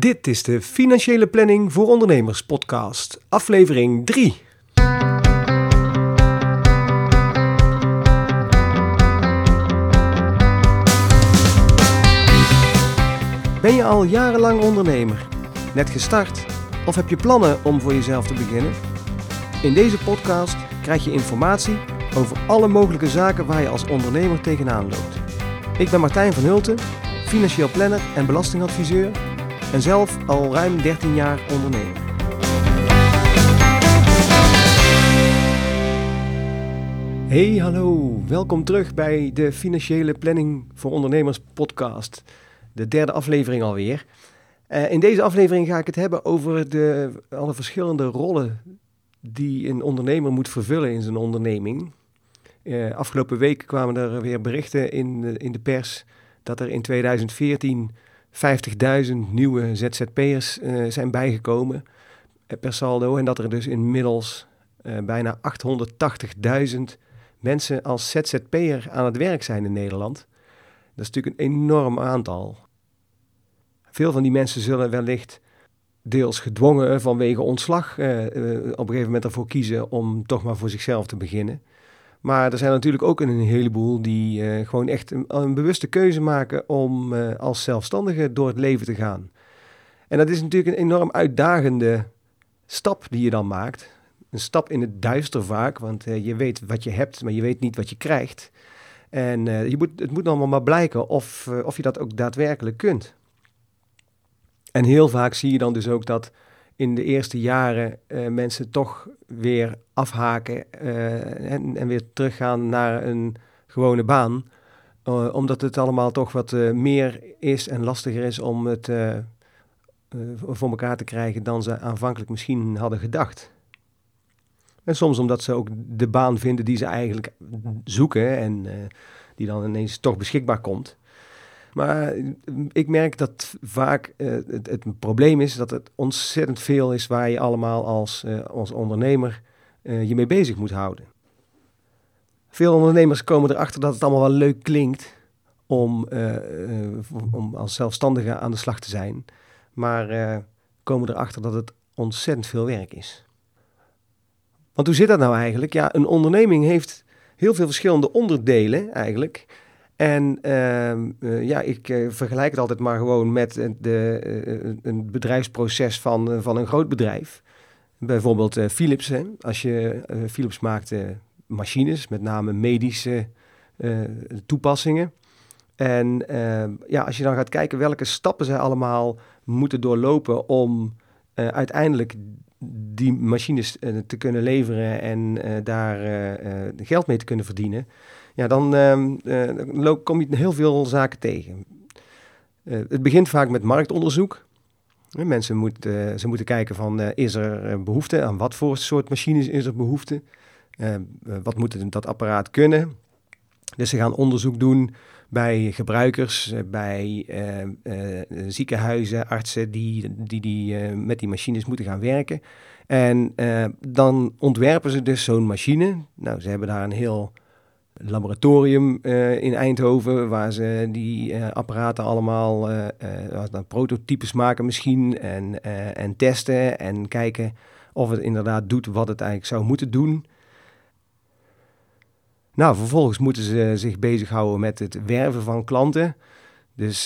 Dit is de Financiële Planning voor Ondernemers podcast, aflevering 3. Ben je al jarenlang ondernemer? Net gestart? Of heb je plannen om voor jezelf te beginnen? In deze podcast krijg je informatie over alle mogelijke zaken waar je als ondernemer tegenaan loopt. Ik ben Martijn van Hulten, financieel planner en belastingadviseur en zelf al ruim 13 jaar ondernemer. Hey, hallo. Welkom terug bij de Financiële Planning voor Ondernemers podcast. De derde aflevering alweer. Uh, in deze aflevering ga ik het hebben over de, alle verschillende rollen die een ondernemer moet vervullen in zijn onderneming. Uh, afgelopen week kwamen er weer berichten in, in de pers dat er in 2014 50.000 nieuwe ZZP'ers uh, zijn bijgekomen per saldo. En dat er dus inmiddels uh, bijna 880.000 mensen als ZZP'er aan het werk zijn in Nederland. Dat is natuurlijk een enorm aantal. Veel van die mensen zullen wellicht deels gedwongen vanwege ontslag op een gegeven moment ervoor kiezen om toch maar voor zichzelf te beginnen. Maar er zijn natuurlijk ook een heleboel die uh, gewoon echt een, bewuste keuze maken om als zelfstandige door het leven te gaan. En dat is natuurlijk een enorm uitdagende stap die je dan maakt. Een stap in het duister vaak, want je weet wat je hebt, maar je weet niet wat je krijgt. En je moet, het moet allemaal maar blijken of, of je dat ook daadwerkelijk kunt. En heel vaak zie je dan dus ook dat in de eerste jaren uh, mensen toch weer afhaken uh, en, en, weer teruggaan naar een gewone baan. Uh, omdat het allemaal toch wat meer is en lastiger is om het voor elkaar te krijgen dan ze aanvankelijk misschien hadden gedacht. En soms omdat ze ook de baan vinden die ze eigenlijk zoeken en die dan ineens toch beschikbaar komt. Maar ik merk dat vaak uh, het, probleem is dat het ontzettend veel is waar je allemaal als, uh, als ondernemer je mee bezig moet houden. Veel ondernemers komen erachter dat het allemaal wel leuk klinkt om, om als zelfstandige aan de slag te zijn. Maar komen erachter dat het ontzettend veel werk is. Want hoe zit dat nou eigenlijk? Ja, een onderneming heeft heel veel verschillende onderdelen eigenlijk. En uh, ja, ik uh, vergelijk het altijd maar gewoon met de, uh, een bedrijfsproces van, van een groot bedrijf. Bijvoorbeeld Philips. Als je Philips maakt machines, met name medische toepassingen. En ehm, ja, als je dan gaat kijken welke stappen zij allemaal moeten doorlopen om uiteindelijk die machines te kunnen leveren en daar geld mee te kunnen verdienen ja, dan uh, kom je heel veel zaken tegen. Uh, het begint vaak met marktonderzoek. Mensen moeten, ze moeten kijken van, is er behoefte aan wat voor soort machines is er behoefte? wat moet dat apparaat kunnen? Dus ze gaan onderzoek doen bij gebruikers, bij ziekenhuizen, artsen die, die, die met die machines moeten gaan werken. En dan ontwerpen ze dus zo'n machine. Nou, ze hebben daar een heel laboratorium uh, in Eindhoven, waar ze die uh, apparaten allemaal, dan prototypes maken misschien en, en testen en kijken of het inderdaad doet wat het eigenlijk zou moeten doen. Nou, vervolgens moeten ze zich bezighouden met het werven van klanten. Dus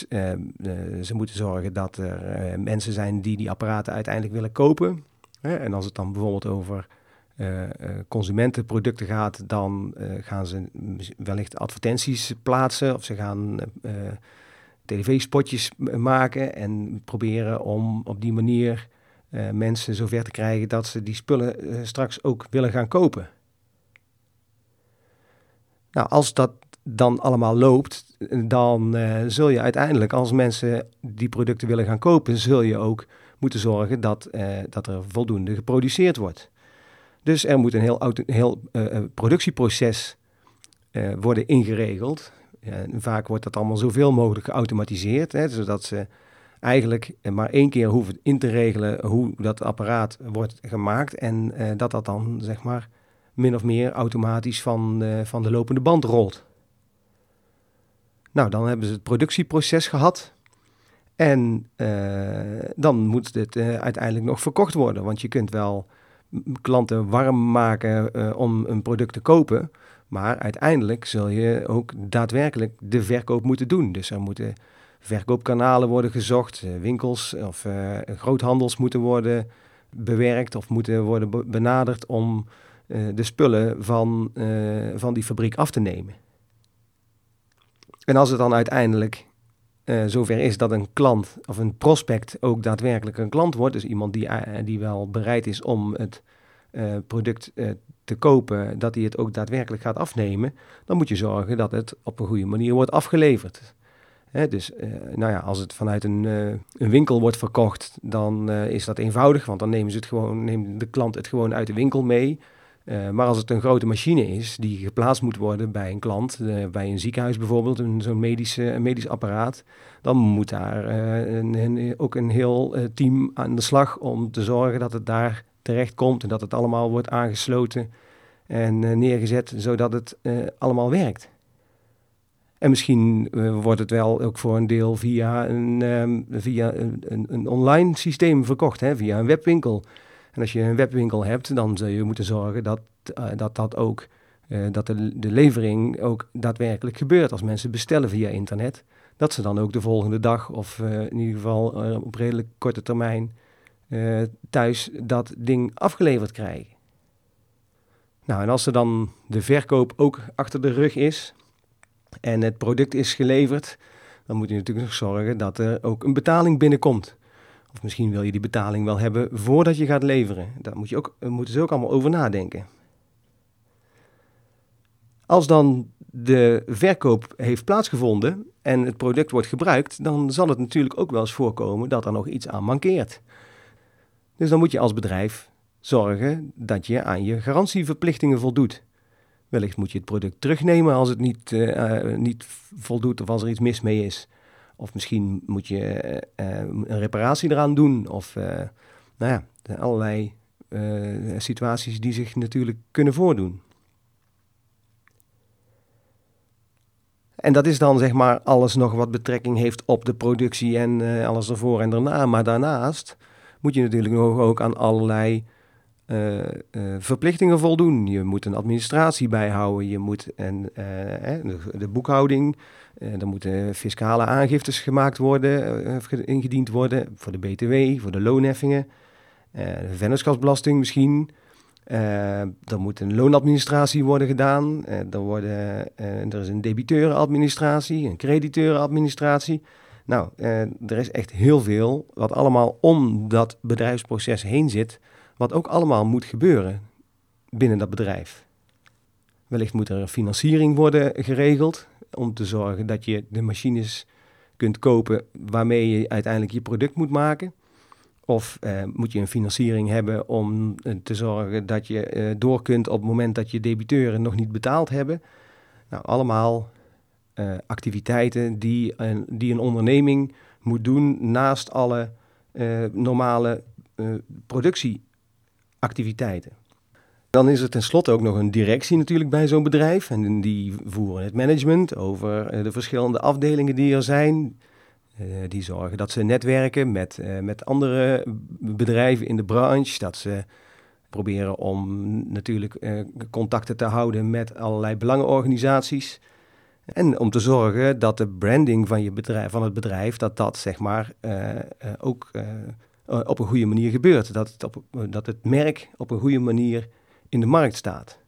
ze moeten zorgen dat er mensen zijn die die apparaten uiteindelijk willen kopen. En als het dan bijvoorbeeld over uh, consumentenproducten gaat, dan uh, gaan ze wellicht advertenties plaatsen of ze gaan tv-spotjes maken en proberen om op die manier mensen zover te krijgen dat ze die spullen straks ook willen gaan kopen. Nou, als dat dan allemaal loopt, dan zul je uiteindelijk, als mensen die producten willen gaan kopen, zul je ook moeten zorgen dat, dat er voldoende geproduceerd wordt. Dus er moet een heel, heel uh, productieproces uh, worden ingeregeld. en vaak wordt dat allemaal zoveel mogelijk geautomatiseerd, hè, zodat ze eigenlijk maar één keer hoeven in te regelen hoe dat apparaat wordt gemaakt en dat dat dan zeg maar min of meer automatisch van, van de lopende band rolt. Nou, dan hebben ze het productieproces gehad En dan moet het uiteindelijk nog verkocht worden. Want je kunt wel klanten warm maken om een product te kopen. Maar uiteindelijk zul je ook daadwerkelijk de verkoop moeten doen. Dus er moeten verkoopkanalen worden gezocht, winkels of groothandels moeten worden bewerkt of moeten worden benaderd om de spullen van, van die fabriek af te nemen. En als het dan uiteindelijk uh, zover is dat een klant of een prospect ook daadwerkelijk een klant wordt, dus iemand die, die wel bereid is om het product te kopen, dat hij het ook daadwerkelijk gaat afnemen, dan moet je zorgen dat het op een goede manier wordt afgeleverd dus uh, nou ja, als het vanuit een, een winkel wordt verkocht, dan is dat eenvoudig, want dan nemen ze het gewoon, neemt de klant het gewoon uit de winkel mee. Maar als het een grote machine is die geplaatst moet worden bij een klant, bij een ziekenhuis bijvoorbeeld, zo'n medisch, medisch apparaat, dan moet daar een, een, ook een heel team aan de slag om te zorgen dat het daar terecht komt en dat het allemaal wordt aangesloten en neergezet, zodat het allemaal werkt. En misschien wordt het wel ook voor een deel via een, um, via een, een, online systeem verkocht, hè, via een webwinkel. En als je een webwinkel hebt, dan zul je moeten zorgen dat uh, dat, dat ook, uh, dat de, de levering ook daadwerkelijk gebeurt. Als mensen bestellen via internet, dat ze dan ook de volgende dag of in ieder geval op redelijk korte termijn thuis dat ding afgeleverd krijgen. Nou, en als er dan de verkoop ook achter de rug is, en het product is geleverd, dan moet je natuurlijk nog zorgen dat er ook een betaling binnenkomt. Of misschien wil je die betaling wel hebben voordat je gaat leveren. Daar moet je ook, moeten ze ook allemaal over nadenken. Als dan de verkoop heeft plaatsgevonden en het product wordt gebruikt, dan zal het natuurlijk ook wel eens voorkomen dat er nog iets aan mankeert. Dus dan moet je als bedrijf zorgen dat je aan je garantieverplichtingen voldoet. Wellicht moet je het product terugnemen als het niet, uh, niet voldoet of als er iets mis mee is. Of misschien moet je uh, een reparatie eraan doen. Of nou ja, allerlei situaties die zich natuurlijk kunnen voordoen. En dat is dan zeg maar alles nog wat betrekking heeft op de productie en alles ervoor en daarna. Maar daarnaast moet je natuurlijk nog ook aan allerlei uh, uh, verplichtingen voldoen. Je moet een administratie bijhouden, je moet en, uh, de, de, boekhouding, er moeten fiscale aangiftes gemaakt worden, ingediend worden voor de BTW, voor de loonheffingen, de vennootschapsbelasting misschien. er moet een loonadministratie worden gedaan, er, worden, er is een debiteurenadministratie, een crediteurenadministratie. Nou, er is echt heel veel wat allemaal om dat bedrijfsproces heen zit wat ook allemaal moet gebeuren binnen dat bedrijf. Wellicht moet er financiering worden geregeld om te zorgen dat je de machines kunt kopen waarmee je uiteindelijk je product moet maken. Of eh, moet je een financiering hebben om eh, te zorgen dat je eh, door kunt op het moment dat je debiteuren nog niet betaald hebben. Nou, allemaal eh, activiteiten die, die een onderneming moet doen naast alle eh, normale productie activiteiten. Dan is er tenslotte ook nog een directie natuurlijk bij zo'n bedrijf. En die voeren het management over eh, de verschillende afdelingen die er zijn. Uh, die zorgen dat ze netwerken met, uh, met andere bedrijven in de branche. Dat ze proberen om natuurlijk contacten te houden met allerlei belangenorganisaties. En om te zorgen dat de branding van, je bedrijf, van het bedrijf, dat dat zeg maar ook uh, op een goede manier gebeurt. Dat het, op, dat het merk op een goede manier in de markt staat.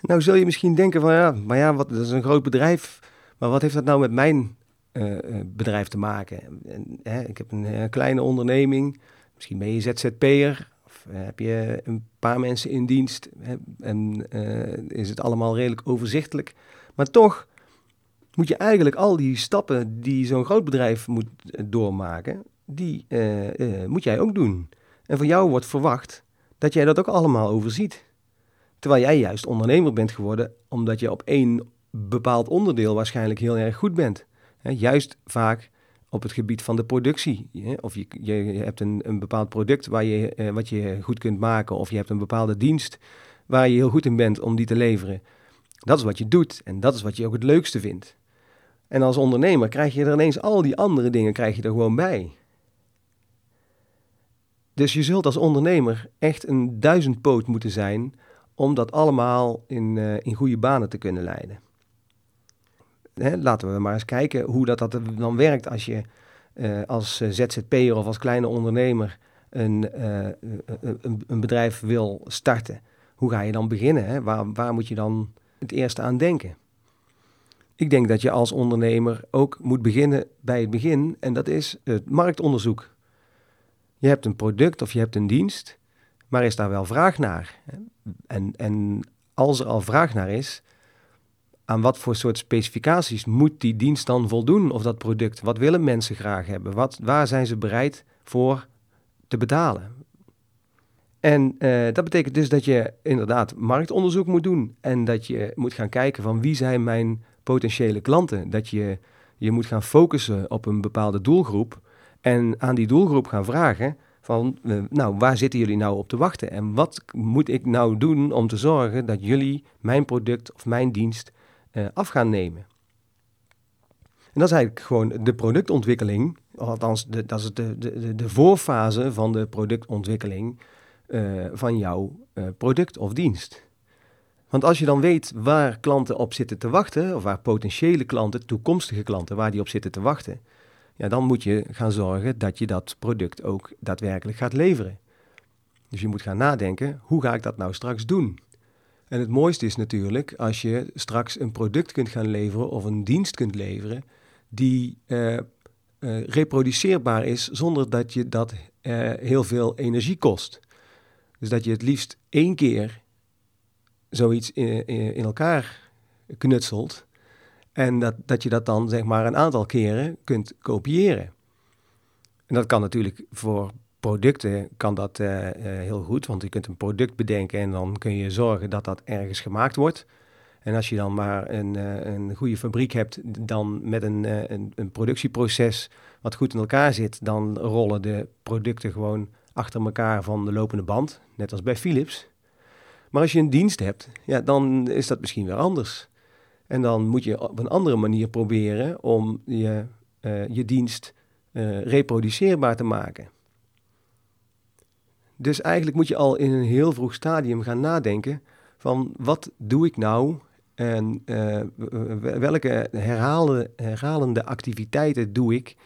Nou zul je misschien denken van ja, maar ja, wat, dat is een groot bedrijf. Maar wat heeft dat nou met mijn uh, bedrijf te maken? En, hè, ik heb een kleine onderneming. Misschien ben je ZZP'er. Of heb je een paar mensen in dienst. Hè, en is het allemaal redelijk overzichtelijk. Maar toch moet je eigenlijk al die stappen die zo'n groot bedrijf moet eh, doormaken, die uh, uh, moet jij ook doen. En van jou wordt verwacht dat jij dat ook allemaal overziet. Terwijl jij juist ondernemer bent geworden omdat je op één bepaald onderdeel waarschijnlijk heel erg goed bent. juist vaak op het gebied van de productie. Of je, je, hebt een, een bepaald product waar je, wat je goed kunt maken, of je hebt een bepaalde dienst waar je heel goed in bent om die te leveren. Dat is wat je doet en dat is wat je ook het leukste vindt. En als ondernemer krijg je er ineens al die andere dingen krijg je er gewoon bij. Dus je zult als ondernemer echt een duizendpoot moeten zijn om dat allemaal in, uh, in goede banen te kunnen leiden. Hè, laten we maar eens kijken hoe dat, dat dan werkt als je uh, als ZZP'er of als kleine ondernemer een, een, een, bedrijf wil starten. Hoe ga je dan beginnen? Hè? Waar, waar moet je dan het eerste aan denken? Ik denk dat je als ondernemer ook moet beginnen bij het begin en dat is het marktonderzoek. Je hebt een product of je hebt een dienst, maar is daar wel vraag naar? En, en als er al vraag naar is, aan wat voor soort specificaties moet die dienst dan voldoen of dat product? Wat willen mensen graag hebben? Wat, waar zijn ze bereid voor te betalen? En uh, dat betekent dus dat je inderdaad marktonderzoek moet doen en dat je moet gaan kijken van wie zijn mijn potentiële klanten. Dat je je moet gaan focussen op een bepaalde doelgroep en aan die doelgroep gaan vragen van, uh, nou, waar zitten jullie nou op te wachten? En wat moet ik nou doen om te zorgen dat jullie mijn product of mijn dienst uh, af gaan nemen? En dat is eigenlijk gewoon de productontwikkeling, althans dat is de, de, de voorfase van de productontwikkeling uh, van jouw product of dienst. Want als je dan weet waar klanten op zitten te wachten, of waar potentiële klanten, toekomstige klanten, waar die op zitten te wachten, ja, dan moet je gaan zorgen dat je dat product ook daadwerkelijk gaat leveren. Dus je moet gaan nadenken, hoe ga ik dat nou straks doen? En het mooiste is natuurlijk als je straks een product kunt gaan leveren of een dienst kunt leveren die uh, uh, reproduceerbaar is zonder dat je dat uh, heel veel energie kost. Dus dat je het liefst één keer zoiets in, in, elkaar knutselt. En dat, dat je dat dan zeg maar een aantal keren kunt kopiëren. En dat kan natuurlijk voor producten kan dat uh, uh, heel goed, want je kunt een product bedenken en dan kun je zorgen dat dat ergens gemaakt wordt. En als je dan maar een, uh, een goede fabriek hebt, dan met een, een, een, productieproces wat goed in elkaar zit, dan rollen de producten gewoon achter elkaar van de lopende band, net als bij Philips. Maar als je een dienst hebt, ja, dan is dat misschien weer anders. En dan moet je op een andere manier proberen om je, uh, je dienst uh, reproduceerbaar te maken. Dus eigenlijk moet je al in een heel vroeg stadium gaan nadenken van wat doe ik nou en uh, welke herhalende activiteiten doe ik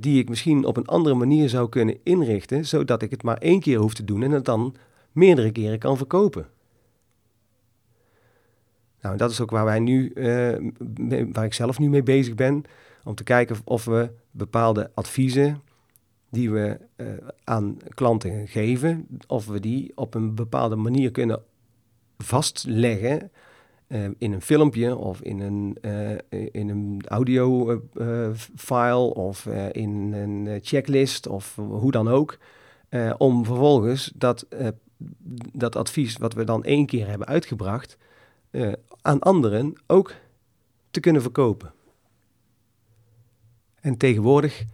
die ik misschien op een andere manier zou kunnen inrichten, zodat ik het maar één keer hoef te doen en het dan meerdere keren kan verkopen. Nou, dat is ook waar wij nu, uh, waar ik zelf nu mee bezig ben, om te kijken of we bepaalde adviezen die we uh, aan klanten geven, of we die op een bepaalde manier kunnen vastleggen uh, in een filmpje of in een, in een audio file of in een checklist of hoe dan ook, om vervolgens dat dat advies wat we dan één keer hebben uitgebracht, uh, aan anderen ook te kunnen verkopen. En tegenwoordig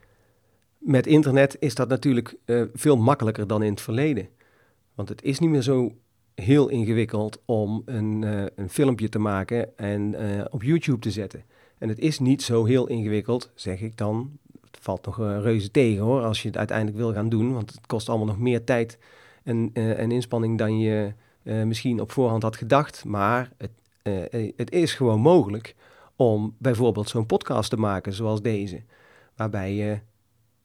met internet is dat natuurlijk uh, veel makkelijker dan in het verleden. Want het is niet meer zo heel ingewikkeld om een, uh, een filmpje te maken en op YouTube te zetten. En het is niet zo heel ingewikkeld, zeg ik dan. Het valt nog reuze tegen hoor, als je het uiteindelijk wil gaan doen. Want het kost allemaal nog meer tijd en, uh, en inspanning dan je uh, misschien op voorhand had gedacht. Maar het, uh, het is gewoon mogelijk om bijvoorbeeld zo'n podcast te maken zoals deze. Waarbij je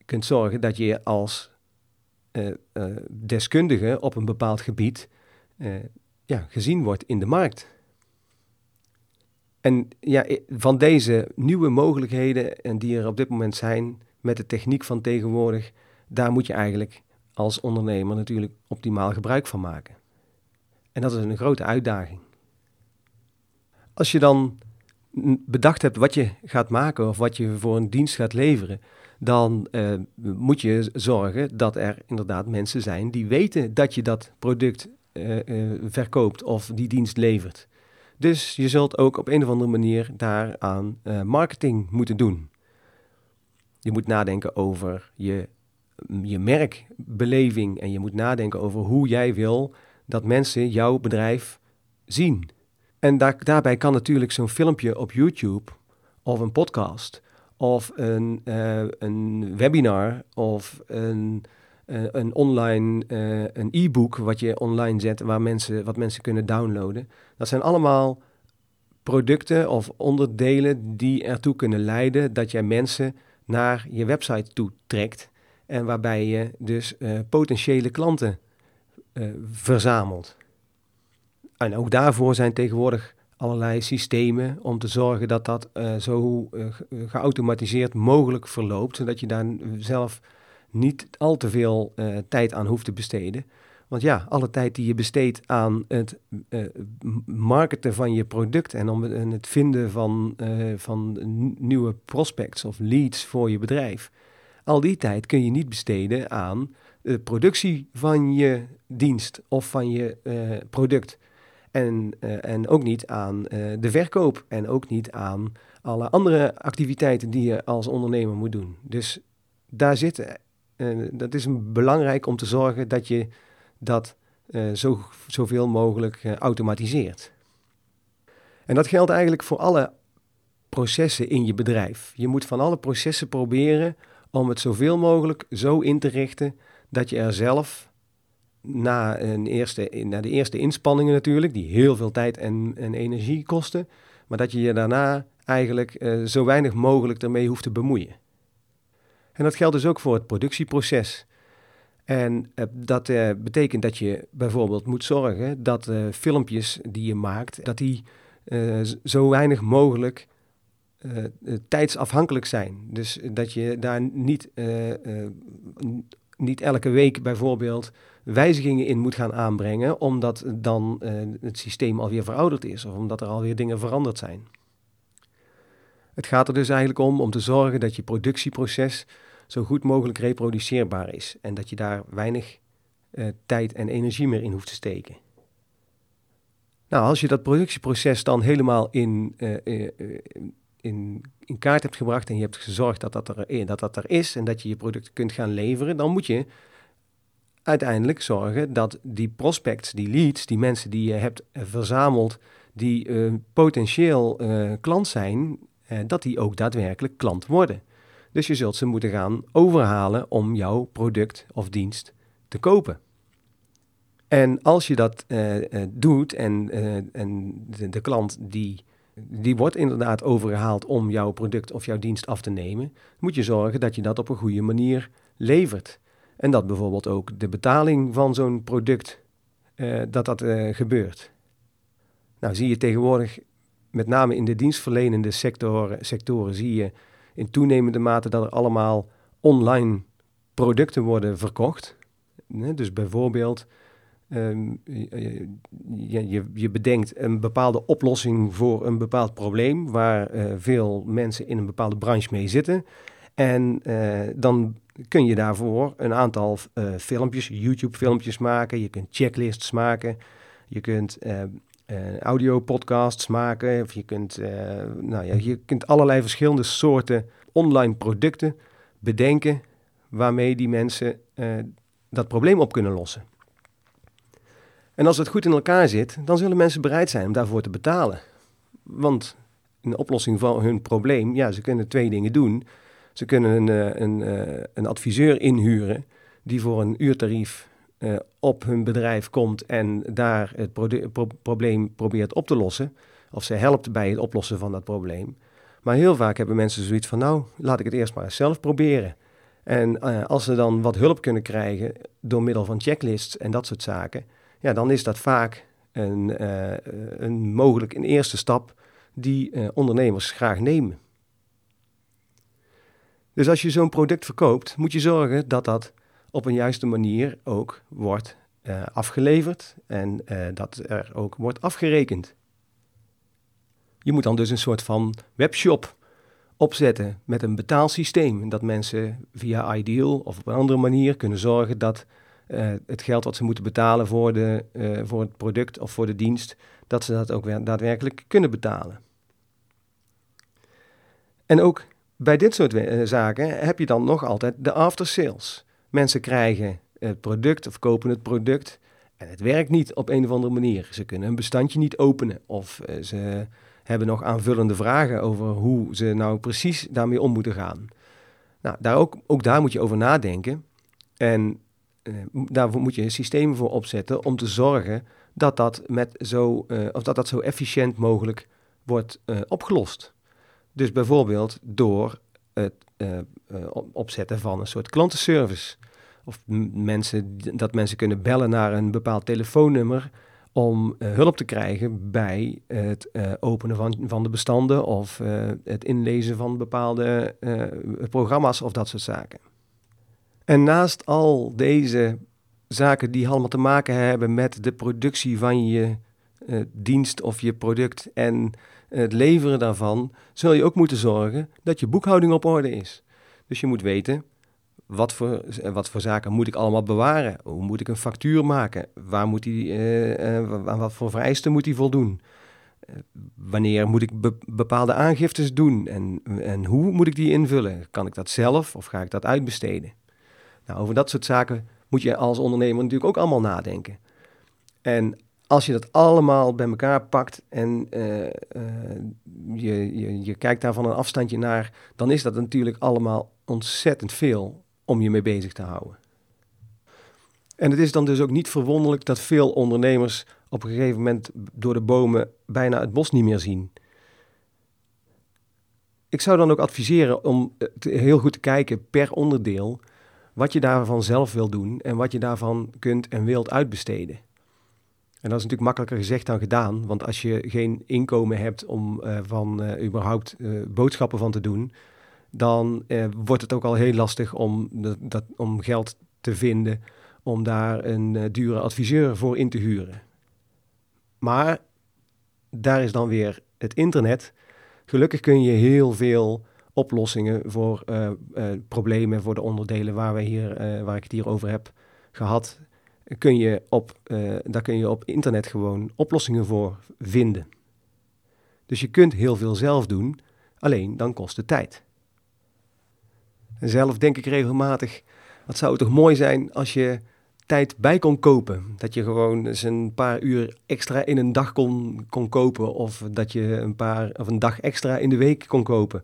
kunt zorgen dat je als deskundige op een bepaald gebied ja, gezien wordt in de markt. En ja, van deze nieuwe mogelijkheden en die er op dit moment zijn met de techniek van tegenwoordig, daar moet je eigenlijk als ondernemer natuurlijk optimaal gebruik van maken. En dat is een grote uitdaging. Als je dan bedacht hebt wat je gaat maken of wat je voor een dienst gaat leveren, dan uh, moet je zorgen dat er inderdaad mensen zijn die weten dat je dat product uh, uh, verkoopt of die dienst levert. Dus je zult ook op een of andere manier daaraan marketing moeten doen. Je moet nadenken over je je merkbeleving en je moet nadenken over hoe jij wil dat mensen jouw bedrijf zien. En daar, daarbij kan natuurlijk zo'n filmpje op YouTube of een podcast of een, uh, een webinar of een, uh, een online uh, een e-book wat je online zet waar mensen, wat mensen kunnen downloaden. Dat zijn allemaal producten of onderdelen die ertoe kunnen leiden dat jij mensen naar je website toe trekt en waarbij je dus potentiële klanten verzamelt. En ook daarvoor zijn tegenwoordig allerlei systemen om te zorgen dat dat uh, zo uh, geautomatiseerd mogelijk verloopt, zodat je daar zelf niet al te veel uh, tijd aan hoeft te besteden. Want ja, alle tijd die je besteedt aan het marketen van je product en om het vinden van, van nieuwe prospects of leads voor je bedrijf, al die tijd kun je niet besteden aan de productie van je dienst of van je product. En, uh, en ook niet aan de verkoop en ook niet aan alle andere activiteiten die je als ondernemer moet doen. Dus daar zit, dat is belangrijk om te zorgen dat je dat zo, zoveel mogelijk automatiseert. En dat geldt eigenlijk voor alle processen in je bedrijf. Je moet van alle processen proberen om het zoveel mogelijk zo in te richten dat je er zelf na, een eerste, na de eerste inspanningen natuurlijk, die heel veel tijd en, en energie kosten, maar dat je je daarna eigenlijk uh, zo weinig mogelijk ermee hoeft te bemoeien. En dat geldt dus ook voor het productieproces. En uh, dat uh, betekent dat je bijvoorbeeld moet zorgen dat filmpjes die je maakt, dat die zo weinig mogelijk tijdsafhankelijk zijn. Dus dat je daar niet, niet elke week bijvoorbeeld wijzigingen in moet gaan aanbrengen, omdat dan het systeem alweer verouderd is of omdat er alweer dingen veranderd zijn. Het gaat er dus eigenlijk om om te zorgen dat je productieproces zo goed mogelijk reproduceerbaar is en dat je daar weinig tijd en energie meer in hoeft te steken. Nou, als je dat productieproces dan helemaal in, in, in kaart hebt gebracht en je hebt gezorgd dat dat, er, dat dat er is en dat je je product kunt gaan leveren, dan moet je uiteindelijk zorgen dat die prospects, die leads, die mensen die je hebt verzameld, die uh, potentieel klant zijn, dat die ook daadwerkelijk klant worden. Dus je zult ze moeten gaan overhalen om jouw product of dienst te kopen. En als je dat doet en, en de, klant die, die wordt inderdaad overgehaald om jouw product of jouw dienst af te nemen, moet je zorgen dat je dat op een goede manier levert. En dat bijvoorbeeld ook de betaling van zo'n product, uh, dat dat uh, gebeurt. Nou zie je tegenwoordig, met name in de dienstverlenende sectoren, sectoren, zie je in toenemende mate dat er allemaal online producten worden verkocht. Dus bijvoorbeeld, um, je, je, je, bedenkt een bepaalde oplossing voor een bepaald probleem waar uh, veel mensen in een bepaalde branche mee zitten. En uh, dan kun je daarvoor een aantal filmpjes, YouTube-filmpjes maken. Je kunt checklists maken. Je kunt audio-podcasts maken. Of je kunt, nou ja, je kunt allerlei verschillende soorten online producten bedenken waarmee die mensen dat probleem op kunnen lossen. En als het goed in elkaar zit, dan zullen mensen bereid zijn om daarvoor te betalen. Want een oplossing van hun probleem, ja, ze kunnen twee dingen doen. Ze kunnen een, eh, een, eh, een adviseur inhuren die voor een uurtarief uh, op hun bedrijf komt en daar het pro probleem probeert op te lossen. Of ze helpt bij het oplossen van dat probleem. Maar heel vaak hebben mensen zoiets van, nou, laat ik het eerst maar zelf proberen. En als ze dan wat hulp kunnen krijgen door middel van checklists en dat soort zaken, ja, dan is dat vaak een, uh, een mogelijk een eerste stap die ondernemers graag nemen. Dus als je zo'n product verkoopt, moet je zorgen dat dat op een juiste manier ook wordt uh, afgeleverd en dat er ook wordt afgerekend. Je moet dan dus een soort van webshop opzetten met een betaalsysteem. Dat mensen via Ideal of op een andere manier kunnen zorgen dat uh, het geld wat ze moeten betalen voor, de, voor het product of voor de dienst, dat ze dat ook daadwerkelijk kunnen betalen. En ook bij dit soort eh, zaken heb je dan nog altijd de after sales. Mensen krijgen het product of kopen het product en het werkt niet op een of andere manier. Ze kunnen een bestandje niet openen of eh, ze, hebben nog aanvullende vragen over hoe ze nou precies daarmee om moeten gaan. Nou, daar ook, ook daar moet je over nadenken. En uh, daarvoor moet je een systeem voor opzetten om te zorgen dat dat, met zo, uh, of dat, dat zo efficiënt mogelijk wordt uh, opgelost. Dus bijvoorbeeld door het opzetten van een soort klantenservice. Of mensen, dat mensen kunnen bellen naar een bepaald telefoonnummer om hulp te krijgen bij het openen van, van de bestanden of het inlezen van bepaalde programma's of dat soort zaken. En naast al deze zaken die allemaal te maken hebben met de productie van je dienst of je product en het leveren daarvan, zul je ook moeten zorgen dat je boekhouding op orde is. Dus je moet weten wat voor, wat voor zaken moet ik allemaal bewaren? Hoe moet ik een factuur maken? Waar moet die, uh, uh, aan wat voor vereisten moet die voldoen? Wanneer moet ik be bepaalde aangiftes doen? En, en hoe moet ik die invullen? Kan ik dat zelf of ga ik dat uitbesteden? Nou, over dat soort zaken moet je als ondernemer natuurlijk ook allemaal nadenken. En als je dat allemaal bij elkaar pakt en je, je, je kijkt daar van een afstandje naar, dan is dat natuurlijk allemaal ontzettend veel om je mee bezig te houden. En het is dan dus ook niet verwonderlijk dat veel ondernemers op een gegeven moment door de bomen bijna het bos niet meer zien. Ik zou dan ook adviseren om heel goed te kijken per onderdeel wat je daarvan zelf wil doen en wat je daarvan kunt en wilt uitbesteden. En dat is natuurlijk makkelijker gezegd dan gedaan, want als je geen inkomen hebt om uh, van uh, überhaupt uh, boodschappen van te doen, dan eh, wordt het ook al heel lastig om, dat, om geld te vinden om daar een dure adviseur voor in te huren. Maar daar is dan weer het internet. Gelukkig kun je heel veel oplossingen voor uh, problemen, voor de onderdelen waar, we hier, waar ik het hier over heb gehad. Kun je op, daar kun je op internet gewoon oplossingen voor vinden. Dus je kunt heel veel zelf doen, alleen dan kost het tijd. En zelf denk ik regelmatig, wat zou het toch mooi zijn als je tijd bij kon kopen. Dat je gewoon eens een paar uur extra in een dag kon, kon kopen. Of dat je een paar of een dag extra in de week kon kopen.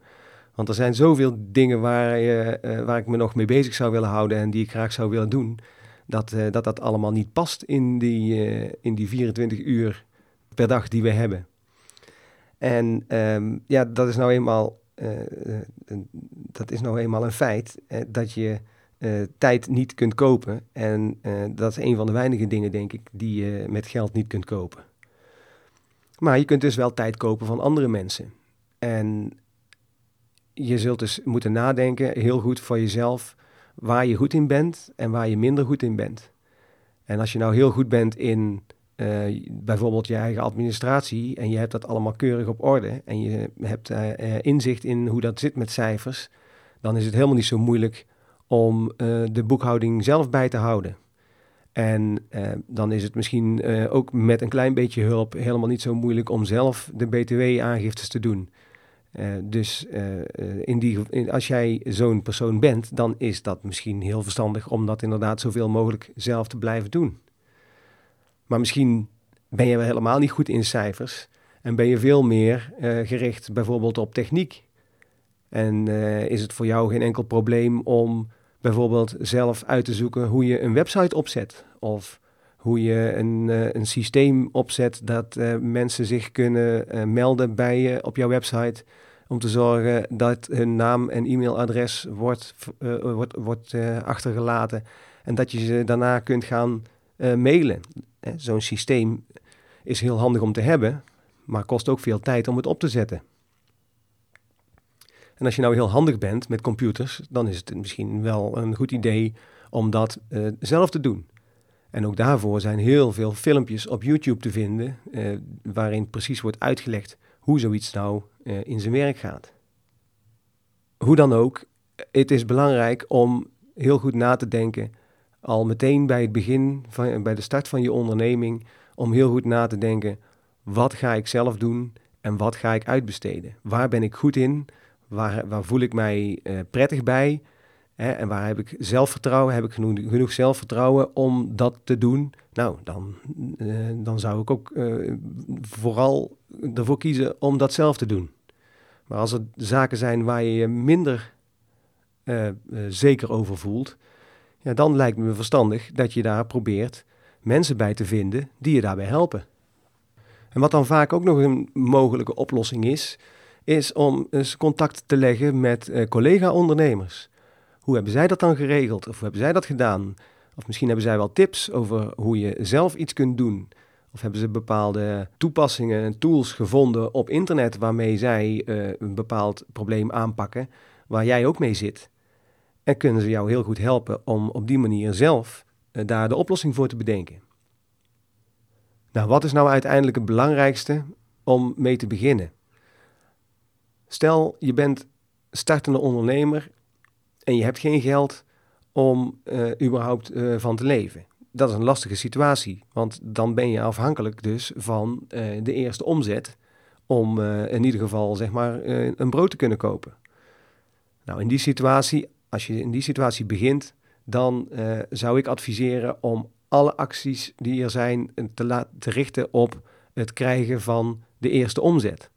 Want er zijn zoveel dingen waar, je, uh, waar ik me nog mee bezig zou willen houden en die ik graag zou willen doen. Dat uh, dat, dat allemaal niet past in die, uh, in die 24 uur per dag die we hebben. En um, ja, dat is nou eenmaal dat is nou eenmaal een feit, dat je tijd niet kunt kopen. En dat is een van de weinige dingen, denk ik, die je met geld niet kunt kopen. Maar je kunt dus wel tijd kopen van andere mensen. En je zult dus moeten nadenken, heel goed voor jezelf, waar je goed in bent en waar je minder goed in bent. En als je nou heel goed bent in uh, bijvoorbeeld je eigen administratie en je hebt dat allemaal keurig op orde en je hebt uh, inzicht in hoe dat zit met cijfers, dan is het helemaal niet zo moeilijk om de boekhouding zelf bij te houden. En dan is het misschien ook met een klein beetje hulp helemaal niet zo moeilijk om zelf de BTW-aangiftes te doen. Dus in die, in, als jij zo'n persoon bent, dan is dat misschien heel verstandig om dat inderdaad zoveel mogelijk zelf te blijven doen. Maar misschien ben je wel helemaal niet goed in cijfers en ben je veel meer gericht bijvoorbeeld op techniek. En is het voor jou geen enkel probleem om bijvoorbeeld zelf uit te zoeken hoe je een website opzet of hoe je een, een systeem opzet dat mensen zich kunnen melden bij je op jouw website om te zorgen dat hun naam en e-mailadres wordt, wordt, wordt achtergelaten en dat je ze daarna kunt gaan mailen. Zo'n systeem is heel handig om te hebben, maar kost ook veel tijd om het op te zetten. En als je nou heel handig bent met computers, dan is het misschien wel een goed idee om dat zelf te doen. En ook daarvoor zijn heel veel filmpjes op YouTube te vinden, waarin precies wordt uitgelegd hoe zoiets nou uh, in zijn werk gaat. Hoe dan ook, het is belangrijk om heel goed na te denken al meteen bij het begin, van, bij de start van je onderneming, om heel goed na te denken, wat ga ik zelf doen en wat ga ik uitbesteden? Waar ben ik goed in? Waar, waar voel ik mij uh, prettig bij? Hè, en waar heb ik zelfvertrouwen? Heb ik genoeg, genoeg zelfvertrouwen om dat te doen? Nou, dan, uh, dan zou ik ook uh, vooral ervoor kiezen om dat zelf te doen. Maar als er zaken zijn waar je je minder uh, zeker over voelt, ja, dan lijkt me verstandig dat je daar probeert mensen bij te vinden die je daarbij helpen. En wat dan vaak ook nog een mogelijke oplossing is, is om eens contact te leggen met collega-ondernemers. Hoe hebben zij dat dan geregeld? Of hoe hebben zij dat gedaan? Of misschien hebben zij wel tips over hoe je zelf iets kunt doen. Of hebben ze bepaalde toepassingen en tools gevonden op internet waarmee zij uh, een bepaald probleem aanpakken waar jij ook mee zit? En kunnen ze jou heel goed helpen om op die manier zelf uh, daar de oplossing voor te bedenken. Nou, wat is nou uiteindelijk het belangrijkste om mee te beginnen? Stel, je bent startende ondernemer en je hebt geen geld om uh, überhaupt uh, van te leven. Dat is een lastige situatie, want dan ben je afhankelijk dus van uh, de eerste omzet om in ieder geval zeg maar een brood te kunnen kopen. Nou, in die situatie, als je in die situatie begint, dan zou ik adviseren om alle acties die er zijn te, te richten op het krijgen van de eerste omzet.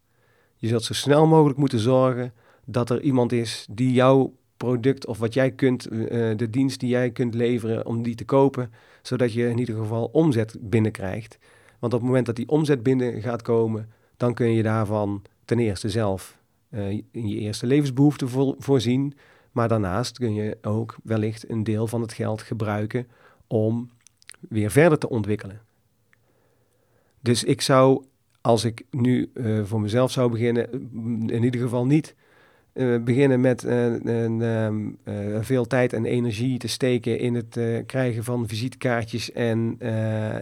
Je zult zo snel mogelijk moeten zorgen dat er iemand is die jouw product of wat jij kunt, uh, de dienst die jij kunt leveren, om die te kopen, zodat je in ieder geval omzet binnenkrijgt. Want op het moment dat die omzet binnen gaat komen, dan kun je daarvan ten eerste zelf uh, in je eerste levensbehoeften vo voorzien, maar daarnaast kun je ook wellicht een deel van het geld gebruiken om weer verder te ontwikkelen. Dus ik zou, als ik nu voor mezelf zou beginnen, in ieder geval niet uh, beginnen met uh, veel tijd en energie te steken in het krijgen van visitekaartjes en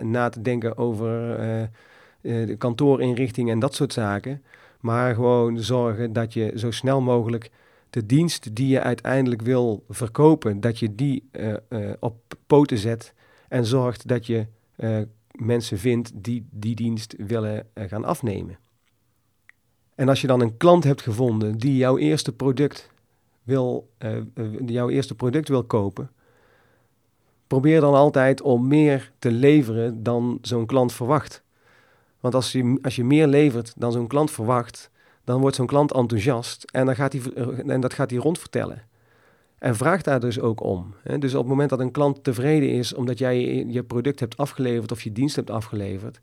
na te denken over de kantoorinrichting en dat soort zaken. Maar gewoon zorgen dat je zo snel mogelijk de dienst die je uiteindelijk wil verkopen, dat je die op poten zet en zorgt dat je mensen vindt die die dienst willen gaan afnemen. En als je dan een klant hebt gevonden die jouw eerste product wil, uh, jouw eerste product wil kopen, probeer dan altijd om meer te leveren dan zo'n klant verwacht. Want als je, als je meer levert dan zo'n klant verwacht, dan wordt zo'n klant enthousiast en, dan gaat hij, en dat gaat hij rondvertellen. En vraag daar dus ook om. Dus op het moment dat een klant tevreden is omdat jij je product hebt afgeleverd of je dienst hebt afgeleverd,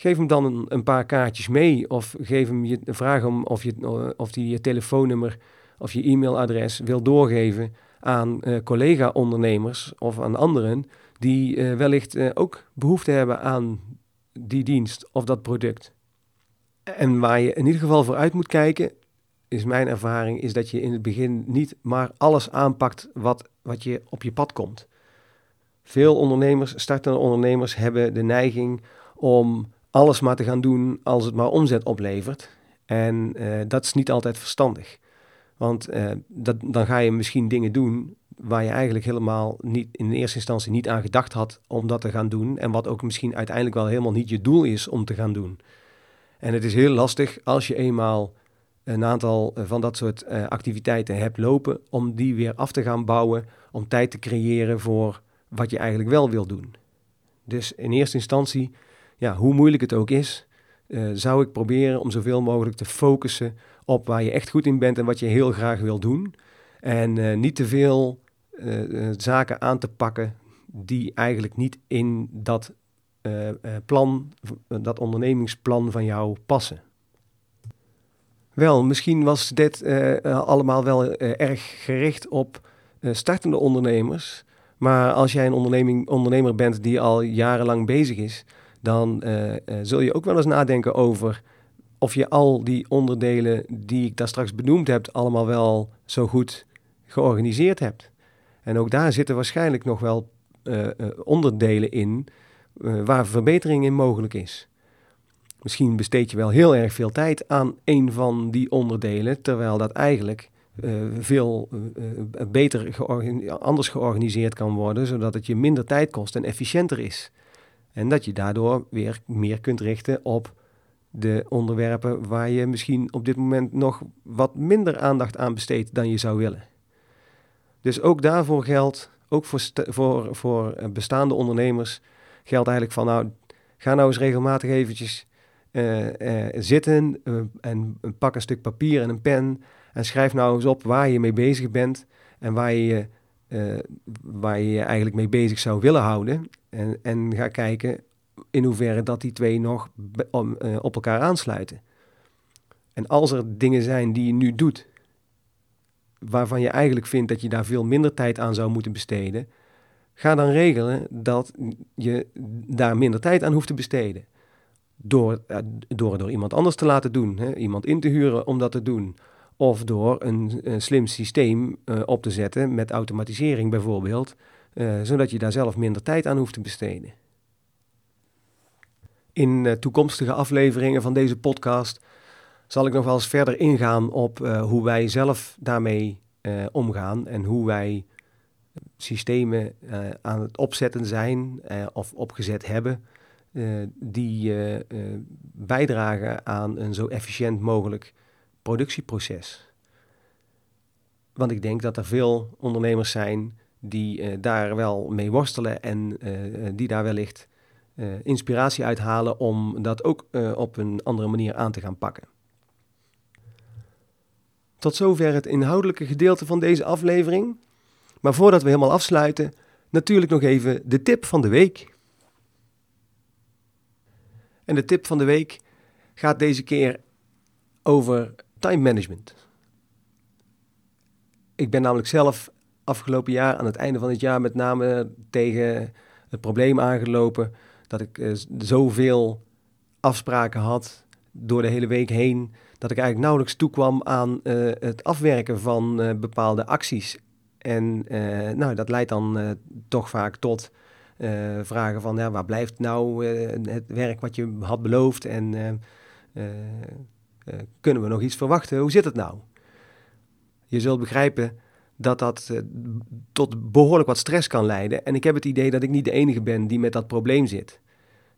Geef hem dan een, paar kaartjes mee of geef hem je, vraag hem of, je, of die je telefoonnummer of je e-mailadres wil doorgeven aan uh, collega-ondernemers of aan anderen die uh, wellicht ook behoefte hebben aan die dienst of dat product. En waar je in ieder geval voor uit moet kijken, is mijn ervaring, is dat je in het begin niet maar alles aanpakt wat, wat je op je pad komt. Veel ondernemers, startende ondernemers, hebben de neiging om alles maar te gaan doen als het maar omzet oplevert. En uh, dat is niet altijd verstandig. Want uh, dat, dan ga je misschien dingen doen waar je eigenlijk helemaal niet in eerste instantie niet aan gedacht had om dat te gaan doen. En wat ook misschien uiteindelijk wel helemaal niet je doel is om te gaan doen. En het is heel lastig als je eenmaal een aantal eh, van dat soort activiteiten hebt lopen, om die weer af te gaan bouwen, om tijd te creëren voor wat je eigenlijk wel wil doen. Dus in eerste instantie ja, hoe moeilijk het ook is, uh, zou ik proberen om zoveel mogelijk te focussen op waar je echt goed in bent en wat je heel graag wil doen. En uh, niet te veel uh, zaken aan te pakken die eigenlijk niet in dat plan, dat ondernemingsplan van jou passen. Wel, misschien was dit allemaal wel erg gericht op startende ondernemers. Maar als jij een onderneming, ondernemer bent die al jarenlang bezig is, dan uh, zul je ook wel eens nadenken over of je al die onderdelen die ik daar straks benoemd heb, allemaal wel zo goed georganiseerd hebt. En ook daar zitten waarschijnlijk nog wel uh, onderdelen in waar verbetering in mogelijk is. Misschien besteed je wel heel erg veel tijd aan een van die onderdelen, terwijl dat eigenlijk veel beter anders georganiseerd kan worden, zodat het je minder tijd kost en efficiënter is. En dat je daardoor weer meer kunt richten op de onderwerpen waar je misschien op dit moment nog wat minder aandacht aan besteedt dan je zou willen. Dus ook daarvoor geldt, ook voor, voor, voor bestaande ondernemers, geldt eigenlijk van nou, ga nou eens regelmatig eventjes zitten en pak een stuk papier en een pen en schrijf nou eens op waar je mee bezig bent en waar je waar je je eigenlijk mee bezig zou willen houden. En, en ga kijken in hoeverre dat die twee nog uh, op elkaar aansluiten. En als er dingen zijn die je nu doet, waarvan je eigenlijk vindt dat je daar veel minder tijd aan zou moeten besteden, ga dan regelen dat je daar minder tijd aan hoeft te besteden. Door, uh, door, door iemand anders te laten doen, hè? iemand in te huren om dat te doen. Of door een, slim systeem uh, op te zetten met automatisering bijvoorbeeld, uh, zodat je daar zelf minder tijd aan hoeft te besteden. In uh, toekomstige afleveringen van deze podcast zal ik nog wel eens verder ingaan op hoe wij zelf daarmee omgaan en hoe wij systemen aan het opzetten zijn of opgezet hebben die bijdragen aan een zo efficiënt mogelijk productieproces. Want ik denk dat er veel ondernemers zijn die uh, daar wel mee worstelen en uh, die daar wellicht inspiratie uithalen om dat ook op een andere manier aan te gaan pakken. Tot zover het inhoudelijke gedeelte van deze aflevering. Maar voordat we helemaal afsluiten, natuurlijk nog even de tip van de week. En de tip van de week gaat deze keer over time management. Ik ben namelijk zelf afgelopen jaar, aan het einde van het jaar, met name tegen het probleem aangelopen dat ik uh, zoveel afspraken had door de hele week heen, dat ik eigenlijk nauwelijks toekwam aan uh, het afwerken van uh, bepaalde acties. En nou, dat leidt dan toch vaak tot vragen van, ja, waar blijft nou het werk wat je had beloofd en eh, kunnen we nog iets verwachten? Hoe zit het nou? Je zult begrijpen dat dat uh, tot behoorlijk wat stress kan leiden. En ik heb het idee dat ik niet de enige ben die met dat probleem zit.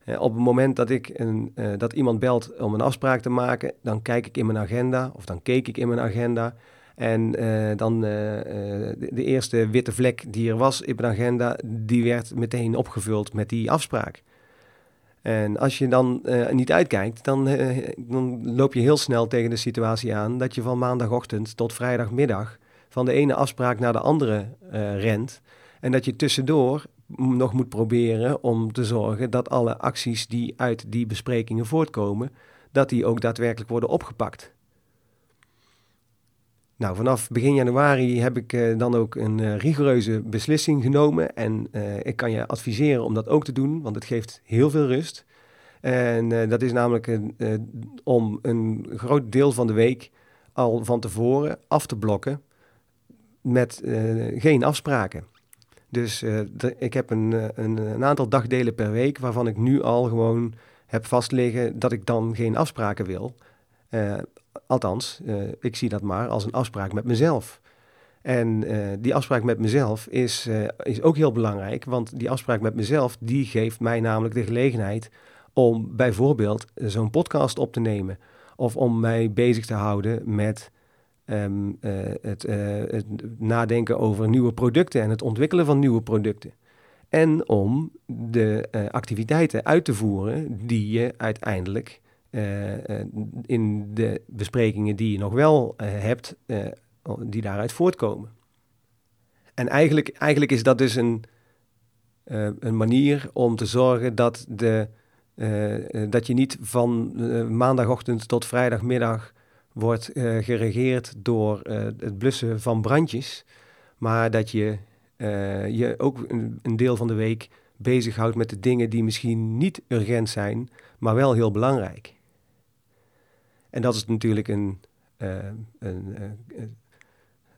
Uh, op het moment dat, ik een, uh, dat iemand belt om een afspraak te maken, dan kijk ik in mijn agenda, of dan keek ik in mijn agenda. En dan de, de, eerste witte vlek die er was in mijn agenda, die werd meteen opgevuld met die afspraak. En als je dan niet uitkijkt, dan, dan, loop je heel snel tegen de situatie aan dat je van maandagochtend tot vrijdagmiddag van de ene afspraak naar de andere uh, rent. En dat je tussendoor nog moet proberen om te zorgen dat alle acties die uit die besprekingen voortkomen, dat die ook daadwerkelijk worden opgepakt. Nou, vanaf begin januari heb ik uh, dan ook een uh, rigoureuze beslissing genomen. En ik kan je adviseren om dat ook te doen, want het geeft heel veel rust. En dat is namelijk om een groot deel van de week al van tevoren af te blokken met geen afspraken. Dus de, ik heb een, een, een, aantal dagdelen per week waarvan ik nu al gewoon heb vastliggen dat ik dan geen afspraken wil. Althans, ik zie dat maar als een afspraak met mezelf. En die afspraak met mezelf is, is ook heel belangrijk, want die afspraak met mezelf, die geeft mij namelijk de gelegenheid om bijvoorbeeld zo'n podcast op te nemen. Of om mij bezig te houden met um, het, het, nadenken over nieuwe producten en het ontwikkelen van nieuwe producten. En om de activiteiten uit te voeren die je uiteindelijk in de besprekingen die je nog wel hebt, die daaruit voortkomen. En eigenlijk, eigenlijk is dat dus een, een manier om te zorgen dat, de, dat je niet van maandagochtend tot vrijdagmiddag wordt geregeerd door het blussen van brandjes, maar dat je je ook een, deel van de week bezighoudt met de dingen die misschien niet urgent zijn, maar wel heel belangrijk. En dat is natuurlijk een, een,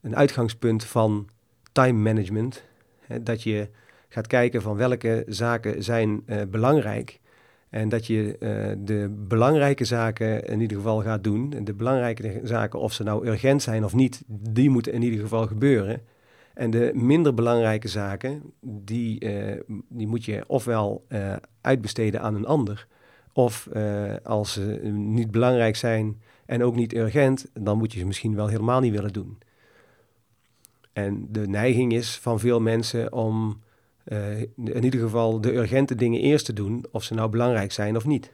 een uitgangspunt van time management. Hè, dat je gaat kijken van welke zaken zijn belangrijk. En dat je de belangrijke zaken in ieder geval gaat doen. En de belangrijke zaken, of ze nou urgent zijn of niet, die moeten in ieder geval gebeuren. En de minder belangrijke zaken, die, die moet je ofwel uitbesteden aan een ander of als ze niet belangrijk zijn en ook niet urgent, dan moet je ze misschien wel helemaal niet willen doen. En de neiging is van veel mensen om uh, in ieder geval de urgente dingen eerst te doen, of ze nou belangrijk zijn of niet.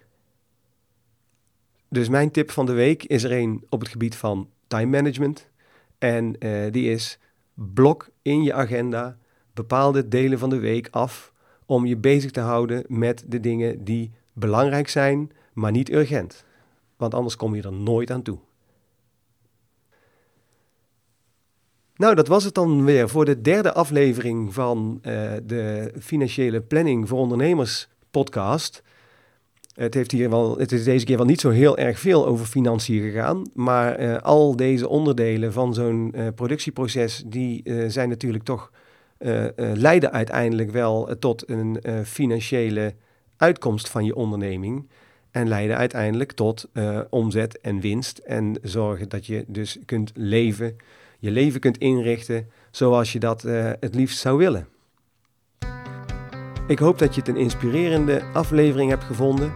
Dus mijn tip van de week is er een op het gebied van time management. En uh, die is blok in je agenda bepaalde delen van de week af om je bezig te houden met de dingen die belangrijk zijn, maar niet urgent. Want anders kom je er nooit aan toe. Nou, dat was het dan weer voor de derde aflevering van uh, de Financiële Planning voor Ondernemers podcast. Het, heeft hier wel, het is deze keer wel niet zo heel erg veel over financiën gegaan, maar uh, al deze onderdelen van zo'n uh, productieproces, die zijn natuurlijk toch, leiden uiteindelijk wel tot een financiële uitkomst van je onderneming. En leiden uiteindelijk tot omzet en winst en zorgen dat je dus kunt leven je leven kunt inrichten zoals je dat uh, het liefst zou willen. Ik hoop dat je het een inspirerende aflevering hebt gevonden.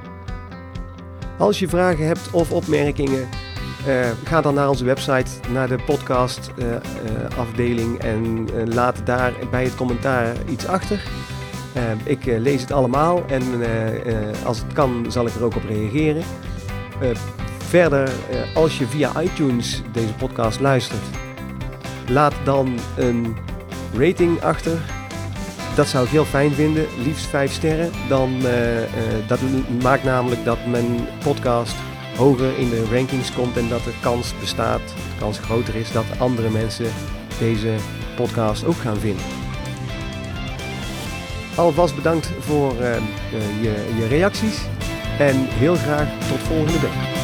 Als je vragen hebt of opmerkingen, uh, ga dan naar onze website, naar de podcast uh, afdeling en laat daar bij het commentaar iets achter. ik lees het allemaal en als het kan zal ik er ook op reageren. verder, als je via iTunes deze podcast luistert, Laat dan een rating achter. Dat zou ik heel fijn vinden, liefst 5 sterren. Dan, uh, uh, dat maakt namelijk dat mijn podcast hoger in de rankings komt en dat de kans bestaat, de kans groter is dat andere mensen deze podcast ook gaan vinden. Alvast bedankt voor uh, je, je reacties en heel graag tot volgende week.